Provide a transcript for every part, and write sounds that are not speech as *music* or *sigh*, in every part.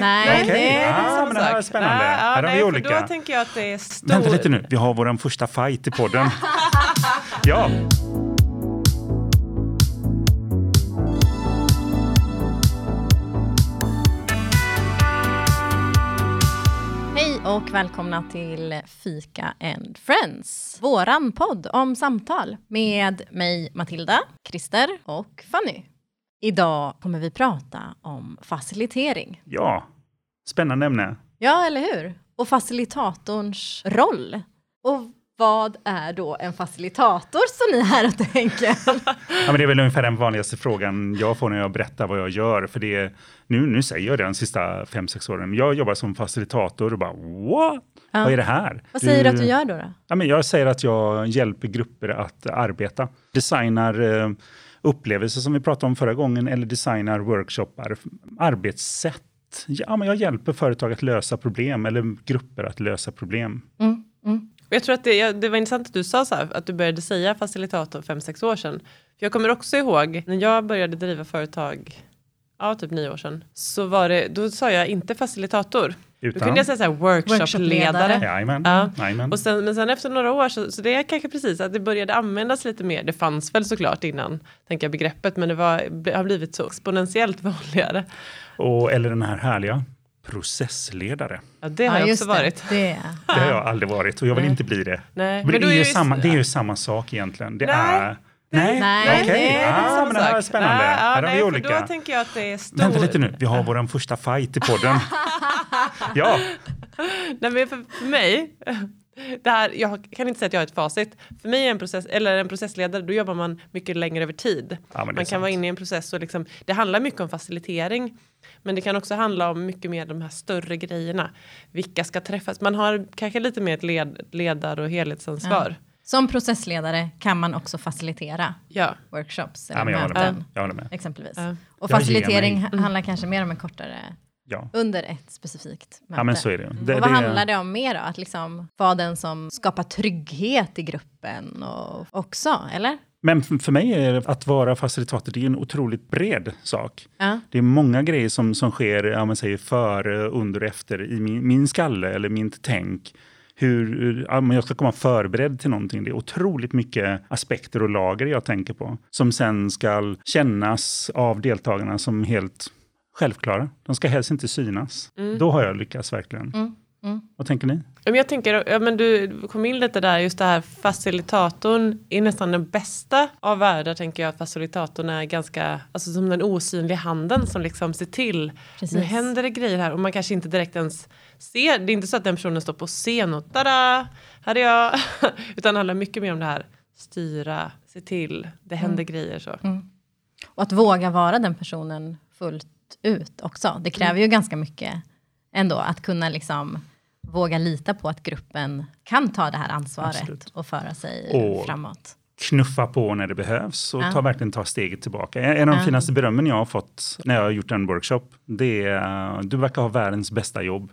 Nej, Nej, okej. det är ah, men det här är spännande. Här har vi olika. Då tänker jag att det är stor... Vänta lite nu, vi har vår första fight i podden. *laughs* ja. Hej och välkomna till Fika and Friends. Våran podd om samtal med mig Matilda, Christer och Fanny. Idag kommer vi prata om facilitering. ja, spännande ämne. Ja, eller hur? Och facilitatorns roll. Och vad är då en facilitator som ni här och tänker? *laughs* Ja, men det är väl ungefär den vanligaste frågan jag får när jag berättar vad jag gör. För det är, nu, nu säger jag det de sista fem, sex åren. Jag jobbar som facilitator och bara what? Ja. Vad är det här? Vad säger du att du gör då? då? Ja, men jag säger att jag hjälper grupper att arbeta. Designar eh, upplevelser som vi pratade om förra gången eller designar workshoppar, arbetssätt. Ja, men jag hjälper företag att lösa problem eller grupper att lösa problem. Mm, mm. Och Jag tror att det, ja, det var intressant att du sa så här, att du började säga facilitator fem sex år sedan. För jag kommer också ihåg när jag började driva företag, ja typ nio år sedan, så var det, då sa jag inte facilitator. Då Utan, kunde jag säga så här workshopledare. Jajamän. Ja. Jajamän. Och sen, men sen efter några år så, så det är kanske precis att det började användas lite mer. Det fanns väl såklart innan, tänker jag begreppet, men det var, har blivit så exponentiellt *laughs* vanligare. Och, eller den här härliga processledare. Ja, det har Ja, jag just också varit. Det. det. Det har jag aldrig varit och jag vill Nej. inte bli det. Nej, Men, då det, är ju ju- samma, det är ju samma sak egentligen. Det Nej. är... Nej, Nej, är inte ah, men det här är spännande. Nej, ja, här har nej, vi olika. Då tänker jag att det är stor... Vänta lite nu, vi har vår första fight i podden. *laughs* ja, Nej, men för, för mig, *laughs* det här, jag kan inte säga att jag har ett facit. För mig är en, process, eller en processledare, då jobbar man mycket längre över tid. Ja, man kan sant. vara inne i en process och liksom, det handlar mycket om facilitering. Men det kan också handla om mycket mer de här större grejerna. Vilka ska träffas? Man har kanske lite mer ett led, ledar och helhetsansvar. Som processledare kan man också facilitera Ja. workshops ja eller men jag, håller möten. med. jag håller med. Exempelvis. Ja. Och facilitering handlar kanske mer om en kortare, Ja. under ett specifikt möte. ja, men så är det. ju. det, och vad det handlar det om mer då? Att liksom vara den som skapar trygghet i gruppen och också, eller? Men för för mig är det att vara facilitator, det är en otroligt bred sak. Ja. Det är många grejer som, som sker, ja, man säger före, under och efter i min, min skalle eller mitt tänk. Hur, ja, men jag ska komma förberedd till någonting. Det är otroligt mycket aspekter och lager jag tänker på. Som sen ska kännas av deltagarna som helt självklara. De ska helst inte synas. Då har jag lyckats verkligen. Mm. Mm. Vad tänker ni? Jag tänker, ja, men du kom in lite där, just det här facilitatorn är nästan den bästa av världar tänker jag facilitatorn är ganska, alltså som den osynliga handen som liksom ser till, Precis. nu händer det grejer här och man kanske inte direkt ens ser, det är inte så att den personen står på scen och tada, här är jag, *laughs* utan det handlar mycket mer om det här, styra, se till, det händer grejer så. Och att våga vara den personen fullt ut också. Det kräver ju ganska mycket ändå att kunna liksom våga lita på att gruppen kan ta det här ansvaret Absolut. och föra sig Och- framåt. knuffa på när det behövs och Ja. ta, verkligen ta steget tillbaka. En av de Ja. finaste berömmen jag har fått när jag har gjort en workshop, det är du verkar ha världens bästa jobb.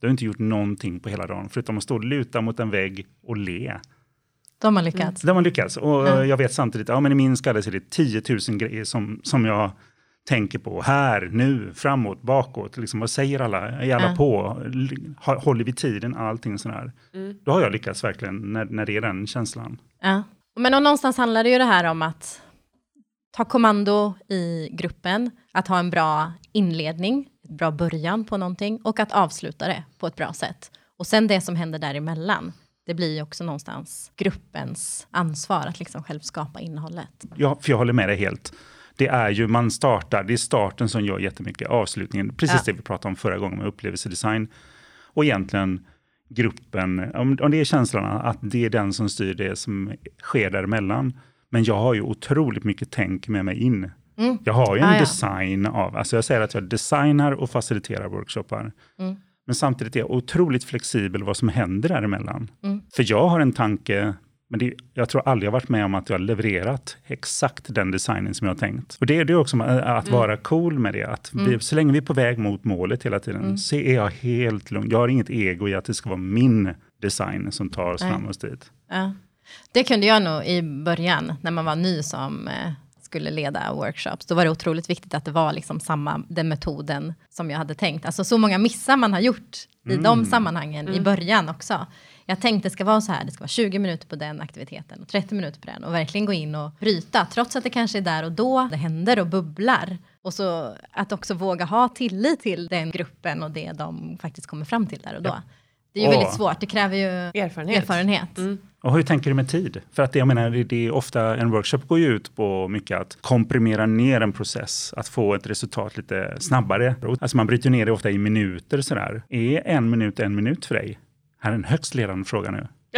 Du har inte gjort någonting på hela dagen, förutom att stå och luta mot en vägg och le. De har lyckats. Det har man lyckats. Och uh, jag vet samtidigt, ja men i min skalle så är det 10 000 grejer som, som jag tänker på. Här, nu, framåt, bakåt. Liksom, vad säger alla? Är alla Ja. på? Håller vi tiden? Allting sånt här. Då har jag lyckats verkligen, när, när det är den känslan. Ja. Men och någonstans handlar det ju det här om att ta kommando i gruppen, att ha en bra inledning, bra början på någonting och att avsluta det på ett bra sätt. Och sen det som händer däremellan, det blir ju också någonstans gruppens ansvar att liksom själv skapa innehållet. Ja, för jag håller med dig helt. Det är ju, man startar, det är starten som gör jättemycket, avslutningen, precis Ja. det vi pratade om förra gången med upplevelsedesign. Och egentligen gruppen, om, om det är känslan att det är den som styr det som sker däremellan. Men jag har ju otroligt mycket tänk med mig in. Mm. Jag har ju en Ah, ja. design av, alltså jag säger att jag designar och faciliterar workshoppar. Mm. Men samtidigt är jag otroligt flexibel vad som händer däremellan. Mm. För jag har en tanke, men det, jag tror aldrig jag varit med om att jag har levererat exakt den designen som jag har tänkt. Och det, det är också äh, att Mm. vara cool med det. Att vi, så länge vi är på väg mot målet hela tiden, Mm. så är jag helt lugn. Jag har inget ego i att det ska vara min design som tar oss Nej. framåt dit. Ja. Det kunde jag nog i början, när man var ny som, eh, skulle leda workshops, då var det otroligt viktigt att det var liksom samma, den metoden som jag hade tänkt. Alltså så många missar man har gjort i Mm. de sammanhangen i början också. Jag tänkte det ska vara så här, det ska vara 20 minuter på den aktiviteten och 30 minuter på den och verkligen gå in och bryta, trots att det kanske är där och då det händer och bubblar. Och så att också våga ha tillit till den gruppen och det de faktiskt kommer fram till där och då. Det är ju Åh. väldigt svårt, det kräver ju Erfarenhet. erfarenhet. Och hur tänker du med tid? För att det, jag menar, det- det är ofta en workshop går ju ut på mycket att komprimera ner en process, att få ett resultat lite snabbare. Alltså man bryter ner det ofta i minuter sådär. Är en minut en minut för dig? Här är en högst ledande fråga nu. *laughs*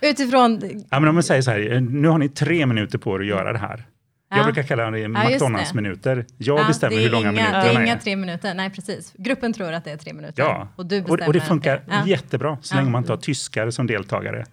Utifrån, Ja, men om man säger så här, nu har ni tre minuter på er att göra det här. Jag Ja. brukar kalla det. McDonalds-minuter. Jag Ja, bestämmer är hur långa inga, minuterna Det är är. inga tre minuter, nej precis. Gruppen tror att det är tre minuter. Ja, Och, du bestämmer och det funkar ja. jättebra så länge man inte har tyskare som deltagare.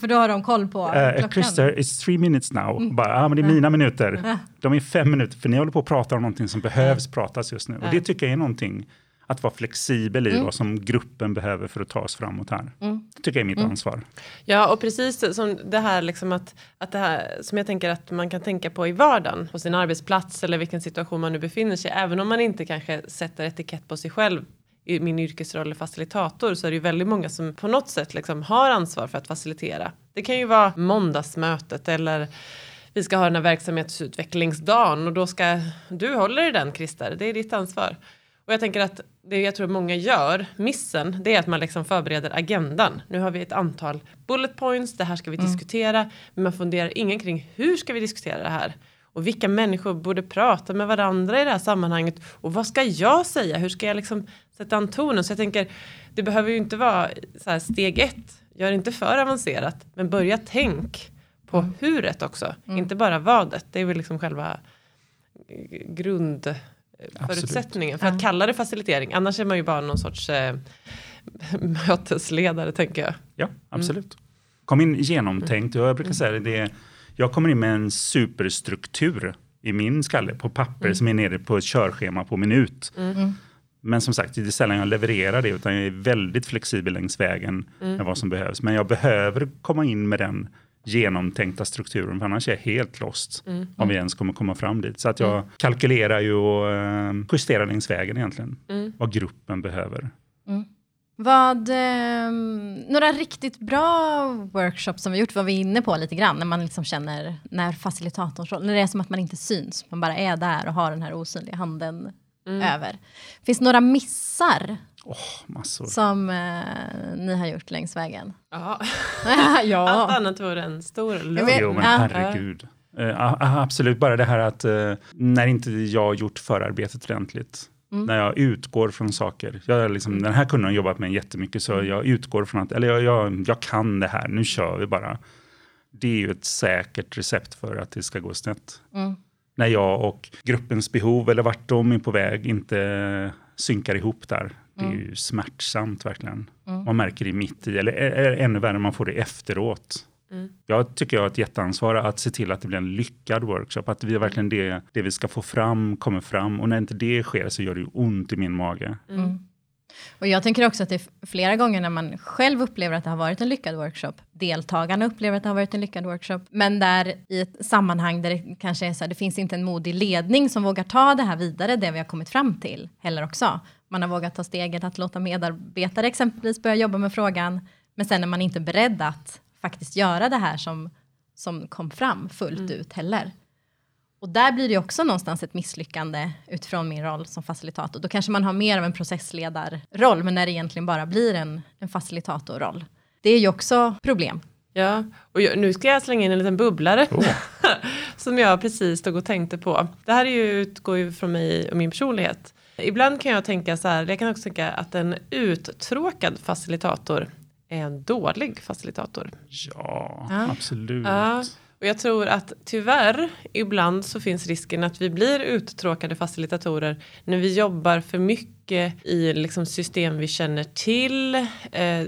För då har de koll på Uh, klockan. Mm. Christer, it's three minutes now. Bara, ja, men det är mina minuter. De är fem minuter, för ni håller på att prata om någonting som behövs pratas just nu. Och det tycker jag är någonting, att vara flexibel Mm. i vad som gruppen behöver för att ta oss framåt här. Det tycker jag är mitt Mm. ansvar. Ja, och precis som det här, liksom att, att det här som jag tänker att man kan tänka på i vardagen, på sin arbetsplats eller vilken situation man nu befinner sig även om man inte kanske sätter etikett på sig själv i min yrkesroll facilitator så är det ju väldigt många som på något sätt liksom har ansvar för att facilitera. Det kan ju vara måndagsmötet eller vi ska ha den här verksamhetsutvecklingsdagen och då ska du håller i den Christer, det är ditt ansvar. Och jag tänker att det jag tror många gör, missen, det är att man liksom förbereder agendan. Nu har vi ett antal bullet points, det här ska vi diskutera, men man funderar ingen kring hur ska vi diskutera det här? Och vilka människor borde prata med varandra i det här sammanhanget? Och vad ska jag säga? Hur ska jag liksom sätta an tonen? Så jag tänker, det behöver ju inte vara steg ett, gör inte för avancerat, men börja tänk på huret också, inte bara vadet. Det är väl liksom själva grundförutsättningen för att kalla det facilitering. Annars är man ju bara någon sorts eh, *laughs* mötesledare tänker jag. Ja, absolut. Kom in genomtänkt. Jag brukar säga det, det, jag kommer in med en superstruktur i min skalle på papper som är nere på ett körschema på minut. Men som sagt, det är sällan jag levererar det, utan jag är väldigt flexibel längs vägen med vad som behövs. Men jag behöver komma in med den genomtänkta strukturen, för annars är jag helt lost om vi ens kommer komma fram dit. Så att jag kalkylerar ju och eh, justerar längs vägen egentligen, vad gruppen behöver. Vad, ehm, några riktigt bra workshops som vi gjort var vi inne på lite grann, när man liksom känner, när facilitatorns roll, när det är som att man inte syns, man bara är där och har den här osynliga handen över. Finns det några missar massor. som eh, ni har gjort längs vägen? Ja. *laughs* ja. Allt annat vore en stor lögn. Jo, men herregud. A- absolut, bara det här att uh, när inte jag gjort förarbetet ordentligt. När jag utgår från saker. Jag är liksom, Den här kunden har jobbat med jättemycket så jag utgår från att, eller jag, jag, jag kan det här, nu kör vi bara. Det är ju ett säkert recept för att det ska gå snett. När jag och gruppens behov eller vart de är på väg inte synkar ihop där. Det är ju smärtsamt verkligen. Man märker det mitt i, eller ännu värre, man får det efteråt. Jag tycker jag har ett jätteansvar att se till att det blir en lyckad workshop. Att vi verkligen det, det vi ska få fram kommer fram. Och när inte det sker så gör det ju ont i min mage. Och jag tänker också att det är flera gånger när man själv upplever att det har varit en lyckad workshop, deltagarna upplever att det har varit en lyckad workshop, men där i ett sammanhang där det kanske är så här, det finns inte en modig ledning som vågar ta det här vidare, det vi har kommit fram till heller också. Man har vågat ta steget att låta medarbetare exempelvis börja jobba med frågan, men sen är man inte beredd att faktiskt göra det här som, som kom fram fullt ut heller. Och där blir det också någonstans ett misslyckande utifrån min roll som facilitator. Då kanske man har mer av en processledarroll, men när det egentligen bara blir en, en facilitatorroll. Det är ju också problem. Ja, och jag, nu ska jag slänga in en liten bubblare Åh. *laughs* som jag precis stod och tänkte på. Det här är ju, utgår ju från mig och min personlighet. Ibland kan jag tänka så här, jag kan också tänka att en uttråkad facilitator är en dålig facilitator. Ja, Ja. absolut. Ja, och jag tror att tyvärr ibland så finns risken att vi blir uttråkade facilitatorer när vi jobbar för mycket i liksom system vi känner till. Eh,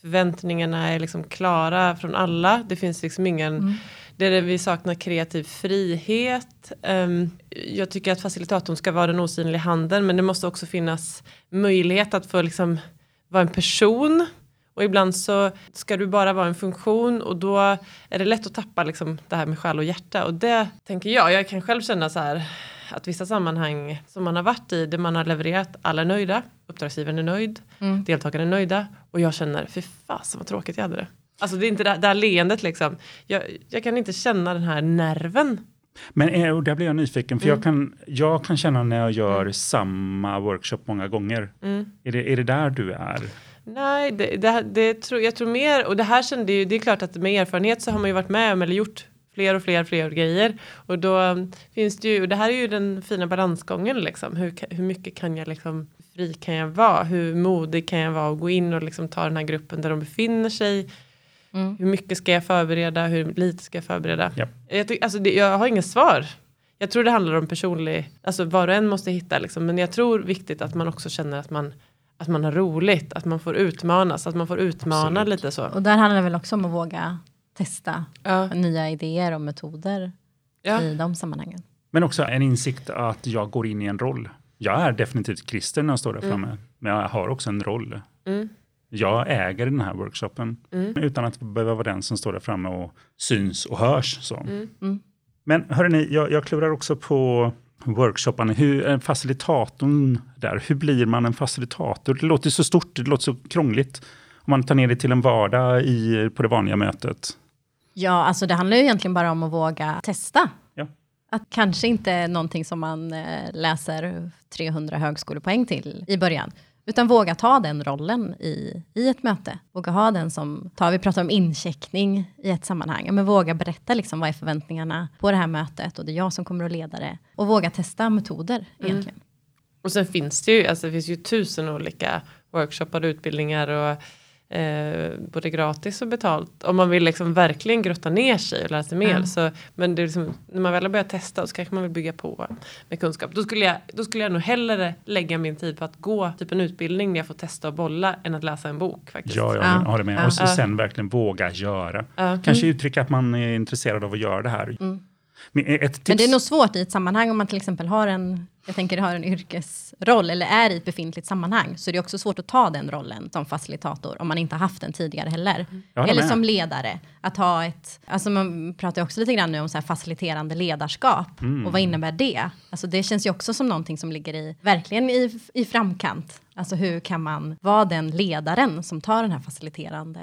förväntningarna är liksom klara från alla. Det finns liksom ingen där vi saknar kreativ frihet. Ehm, jag tycker att facilitatorn ska vara den osynliga handen men det måste också finnas möjlighet att få liksom vara en person Och ibland så ska du bara vara en funktion och då är det lätt att tappa liksom det här med själ och hjärta. Och det tänker jag, jag kan själv känna så här att vissa sammanhang som man har varit i, där man har levererat, alla är nöjda, uppdragsgivaren är nöjd, mm. deltagarna är nöjda och jag känner, fy fasen vad tråkigt jag hade det. Alltså det är inte det, det här leendet liksom. Jag, jag kan inte känna den här nerven men eh, och där blir jag nyfiken, för mm. jag, kan, jag kan känna när jag gör mm. samma workshop många gånger. Mm. Är, det, är det där du är? Nej, det, det, det tror, jag tror mer, och det här kände ju, det är klart att med erfarenhet så har man ju varit med om eller gjort fler och fler, fler grejer. Och då finns det ju, och det här är ju den fina balansgången liksom. Hur, hur mycket kan jag liksom, fri kan jag vara? Hur modig kan jag vara och gå in och liksom ta den här gruppen där de befinner sig? Mm. Hur mycket ska jag förbereda? Hur lite ska jag förbereda? Yep. Jag, tyck, alltså det, jag har inget svar. Jag tror det handlar om personlig, alltså var och en måste hitta liksom, men jag tror viktigt att man också känner att man att man har roligt, att man får utmanas, att man får utmana Absolut. lite så. Och där handlar det väl också om att våga testa ja. nya idéer och metoder ja. i de sammanhangen. Men också en insikt att jag går in i en roll. Jag är definitivt kristen när jag står där mm. framme, men jag har också en roll. Mm. Jag äger den här workshopen mm. utan att behöva vara den som står där framme och syns och hörs. Så. Mm. mm. Men hörrni, jag, jag klurar också på workshopparna. Hur, en facilitatorn där, hur blir man en facilitator? Det låter så stort, det låter så krångligt. Om man tar ner det till en vardag i, på det vanliga mötet. Ja, alltså det handlar ju egentligen bara om att våga testa. Ja. Att kanske inte är någonting som man eh, läser 300 högskolepoäng till i början. Utan våga ta den rollen i, i ett möte. Våga ha den som, ta, vi pratar om incheckning i ett sammanhang. Men våga berätta liksom vad är förväntningarna på det här mötet och det är jag som kommer att leda det. Och våga testa metoder mm. egentligen. Och sen finns det ju, alltså det finns ju tusen olika workshoppar och utbildningar och eh, både gratis och betalt. Om man vill liksom verkligen grotta ner sig och lära sig mer. Mm. Så, men det är liksom, när man väl har börjat testa så kanske man vill bygga på med kunskap. Då skulle, jag, då skulle jag nog hellre lägga min tid på att gå typ en utbildning där jag får testa och bolla än att läsa en bok. Faktiskt. Ja, jag ja. håller med. Ja. Och så sen verkligen våga göra. Ja. Kanske mm. uttrycka att man är intresserad av att göra det här. Mm. Men, Men det är nog svårt i ett sammanhang om man till exempel har en jag tänker har en yrkesroll eller är i ett befintligt sammanhang så är det också svårt att ta den rollen som facilitator om man inte har haft den tidigare heller. Eller med. som ledare. Att ha ett, alltså man pratar också lite grann nu om så faciliterande ledarskap mm. och vad innebär det? Alltså det känns ju också som någonting som ligger i, verkligen i, i framkant. Alltså hur kan man vara den ledaren som tar den här faciliterande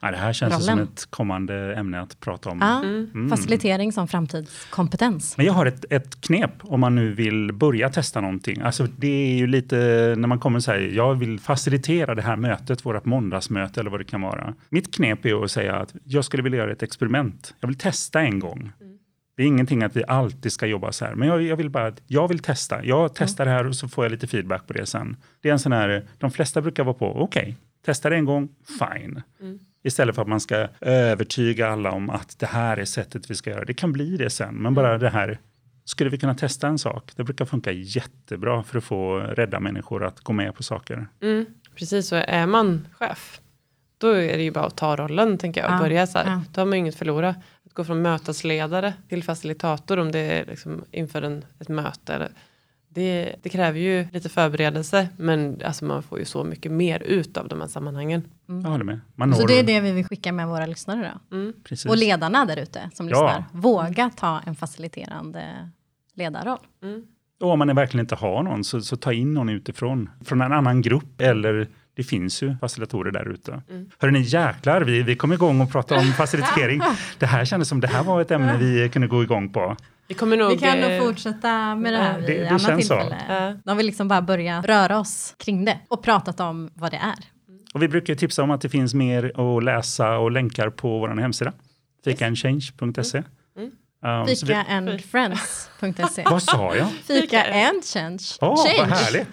ja, Det här känns rollen. som ett kommande ämne att prata om. Ja, mm. Facilitering som framtidskompetens. Men jag har ett, ett knep om man nu vill börja börja testa någonting. Alltså det är ju lite när man kommer och säger jag vill facilitera det här mötet, vårt måndagsmöte eller vad det kan vara. Mitt knep är att säga att jag skulle vilja göra ett experiment. Jag vill testa en gång. Mm. Det är ingenting att vi alltid ska jobba så här, men jag, jag vill bara jag vill testa. Jag testar mm. det här och så får jag lite feedback på det sen. Det är en sån här, de flesta brukar vara på, okej, okay, testa det en gång, fine. Mm. Istället för att man ska övertyga alla om att det här är sättet vi ska göra. Det kan bli det sen, men bara det här skulle vi kunna testa en sak? Det brukar funka jättebra för att få rädda människor att gå med på saker. Mm, precis, så är man chef, då är det ju bara att ta rollen tänker jag och ja, börja så här. Ja. Då har man inget att förlora. Att gå från mötesledare till facilitator om det är liksom inför en, ett möte. Det, det, kräver ju lite förberedelse men alltså man får ju så mycket mer ut av de här sammanhangen. Mm. Jag håller med. Man så det är det vi vill skicka med våra lyssnare då? Mm. Och ledarna där ute som ja. lyssnar. Våga ta en faciliterande ledarroll. Mm. Och om man verkligen inte har någon, så, så, ta in någon utifrån. Från en annan grupp eller det finns ju facilitatorer där ute. Mm. Hörrni, jäklar, vi, vi kom igång och pratade om *laughs* facilitering. det här kändes som det här var ett ämne vi kunde gå igång på. Vi, kommer nog, vi kan nog eh, fortsätta med det här vid det, det annat tillfälle. Så. De vill liksom bara börja röra oss kring det och pratat om vad det är. Och vi brukar tipsa om att det finns mer att läsa och länkar på vår hemsida. Fikaandchange.se. Mm. Um, Fikaandfriends.se. Vad sa jag? Fika and change. Åh, oh, vad härligt.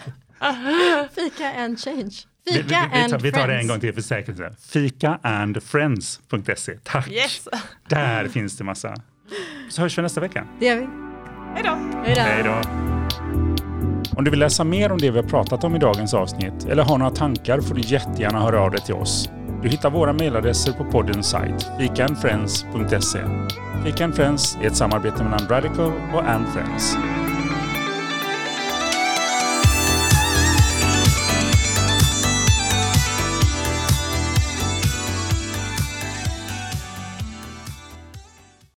Fika and change. Fika vi, vi, vi, and tar, vi tar det en gång till för säkerhets Fikaandfriends.se. Tack. Yes. Där finns det massa. Så hörs vi nästa vecka. Det gör vi. Hej då. Hej då. Om du vill läsa mer om det vi har pratat om i dagens avsnitt eller har några tankar får du jättegärna höra av dig till oss. Du hittar våra mejladresser på poddens sajt, fikaandfriends.se. Fika Friends är ett samarbete mellan Radical och And Friends.